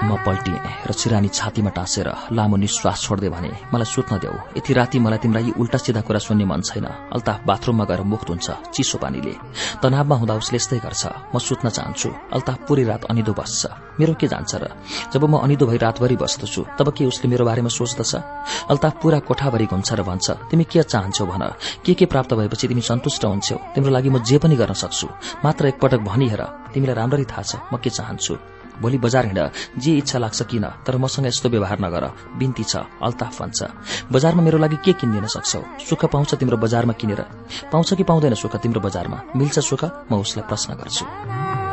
म पल्टिएँ र चिरानी छातीमा टाँसेर लामो निश्वास छोड्दै भने मलाई सुत्न देऊ यति राति मलाई तिमीलाई यी उल्टा सिधा कुरा सुन्ने मन छैन। अल्ताफ बाथरूममा गएर मुख हुन्छ चिसो पानीले। तनावमा हुँदा उसले यस्तै गर्छ म सुत्न चाहन्छु। अल्ताफ पूरै रात अनिदो बस्छ। मेरो के जान्छ र? जब म अनिदो भई रातभरि बस्दछु तब के उसले मेरो बारेमा सोच्दछ? अल्ताफ पूरा कोठाभरि घुम्छ र भन्छ तिमी के चाहन्छौ भन? के के प्राप्त भएपछि तिमी सन्तुष्ट हुन्छौ तिम्रो लागि म जे पनि गर्न सक्छु। मात्र एकपटक भनिहेर तिमीलाई राम्ररी थाहा छ म के चाहन्छु? भोलि बजार हिँड। जे इच्छा लाग्छ किन तर मसँग यस्तो व्यवहार नगर। बिन्ती छ अल्ताफ भन्छ। बजारमा मेरो लागि के किनिदिन सक्छौ? सुख पाउँछ तिम्रो बजारमा किनेर। पाउँछ कि पाउँदैन सुख तिम्रो बजारमा? मिल्छ सुख? म उसलाई प्रश्न गर्छु।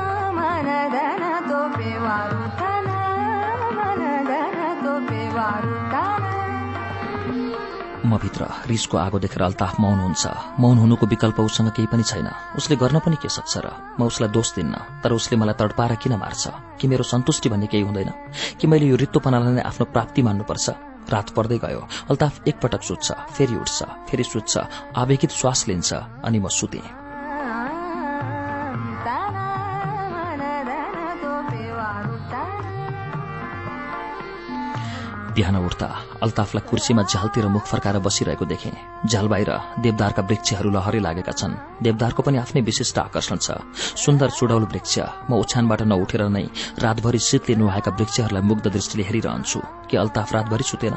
म भित्र रिसको आगो देखेर अल्ताफ मौन हुन्छ मौन हुनुको विकल्प उसँग केही पनि छैन उसले गर्न पनि के सक्छ र म उसलाई दोष दिन्न तर उसले मलाई तडपाएर किन मार्छ कि मेरो सन्तुष्टि भन्ने केही हुँदैन कि मैले यो रित्तोपनालाई नै आफ्नो प्राप्ति मान्नुपर्छ रात पर्दै गयो अल्ताफ एकपटक सुत्छ फेरि उठ्छ फेरि सुत्छ आवेगित श्वास लिन्छ अनि म सुतेँ बिहान उठ्दा अल्ताफलाई कुर्सीमा झ्यालतिर मुख फर्काएर बसिरहेको देखे। झ्याल बाहिर देवदारका वृक्षहरू लहरै लागेका छन्। देवदारको पनि आफ्नै विशिष्ट आकर्षण छ। सुन्दर चुडौल वृक्ष। म ओछ्यानबाट नउठेर नै रातभरि शीतले नुहाएका वृक्षहरूलाई मुग्ध दृष्टिले हेरिरहन्छु। कि अल्ताफ रातभरि सुतेन।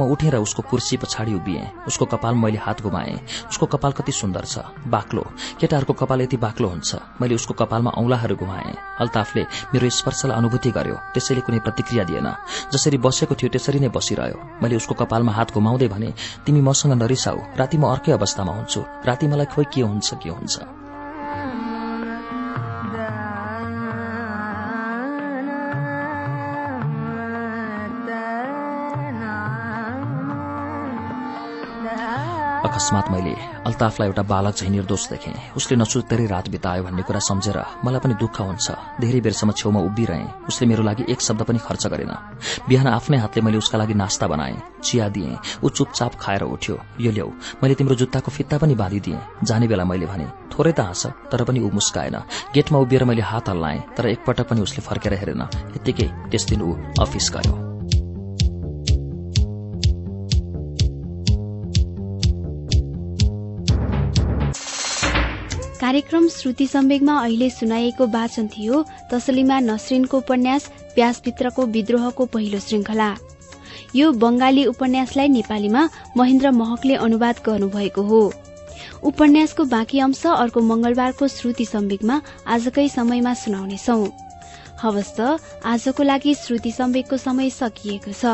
म उठेर उसको कुर्सी पछाडि उभिएँ। उसको कपाल मैले हात घुमाएँ। उसको कपाल कति सुन्दर छ। बाक्लो। केटाहरूको कपाल यति बाक्लो हुन्छ। मैले उसको कपालमा औंलाहरू घुमाएँ। अल्ताफले मेरो स्पर्शलाई अनुभूति गर्यो। त्यसैले कुनै प्रतिक्रिया दिएन। जसरी बसेको थियो त्यसरी नै बसिरह्यो। मैले उसको कपालमा हात घुमाउँदै भने तिमी मसँग नरिसाऊ। राति म अर्कै अवस्थामा हुन्छु। राति मलाई खोइ के हुन्छ के हुन्छ? अकस्मात मैले अल्ताफलाई एउटा बालक झै निर्दोष देखेँ। उसले नसुतेरै रात बितायो भन्ने कुरा सम्झेर मलाई पनि दुःख हुन्छ। धेरै बेरसम्म छेउमा उभिरहेँ। उसले मेरो लागि एक शब्द पनि खर्च गरेन। बिहान आफ्नै हातले मैले उसका लागि नास्ता बनाएँ चिया दिएँ ऊ चुपचाप खाएर उठ्यो। यो ल्याउ मैले तिम्रो जुत्ताको फित्ता पनि बाँधिदिएँ जाने बेला मैले भने। थोरै त हाँस तर पनि ऊ मुस्काएन। गेटमा उभिएर मैले हात हल्लाएँ तर एकपटक पनि उसले फर्केर हेरेन। यत्तिकै त्यस दिन ऊ अफिस गयो। कार्यक्रम श्रुति सम्वेगमा अहिले सुनाइएको वाचन थियो तसलीमा नसरिनको उपन्यास प्यासभित्रको विद्रोहको पहिलो श्रृंखला यो बंगाली उपन्यासलाई नेपालीमा महेन्द्र महकले अनुवाद गर्नुभएको हो। उपन्यासको बाँकी अंश अर्को मंगलबारको श्रुति सम्वेगमा आजकै समयमा सुनाउनेछौ। हवस् आजको लागि श्रुति सम्वेकको समय सकिएको छ।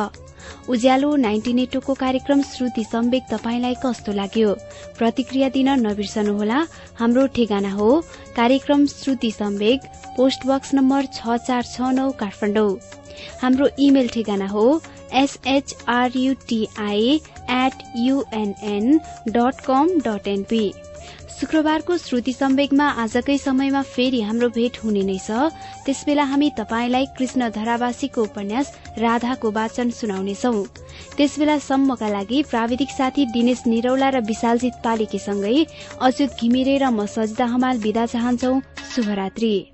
उज्यालो नाइन्टी नेटोको कार्यक्रम श्रुति सम्वेक तपाईँलाई कस्तो लाग्यो? प्रतिक्रिया दिन नबिर्सनुहोला। हाम्रो ठेगाना हो। कार्यक्रम Shruti Sambeg post box number छ चार छ नौ काठमाडौँ। हाम्रो इमेल ठेगाना हो। SHRUTI at UNN dot com dot NP शुक्रबारको श्रुति सम्वेगमा आजकै समयमा फेरि हाम्रो भेट हुने नै छ। त्यसबेला हामी तपाईँलाई कृष्ण धरावासीको उपन्यास राधाको वाचन सुनाउनेछौ। त्यसबेला सम्मका लागि प्राविधिक साथी दिनेश निरौला र विशालजित पालिकेसँगै अच्युत घिमिरे र म सजिता हमाल विदा चाहन्छौ। शुभरात्री।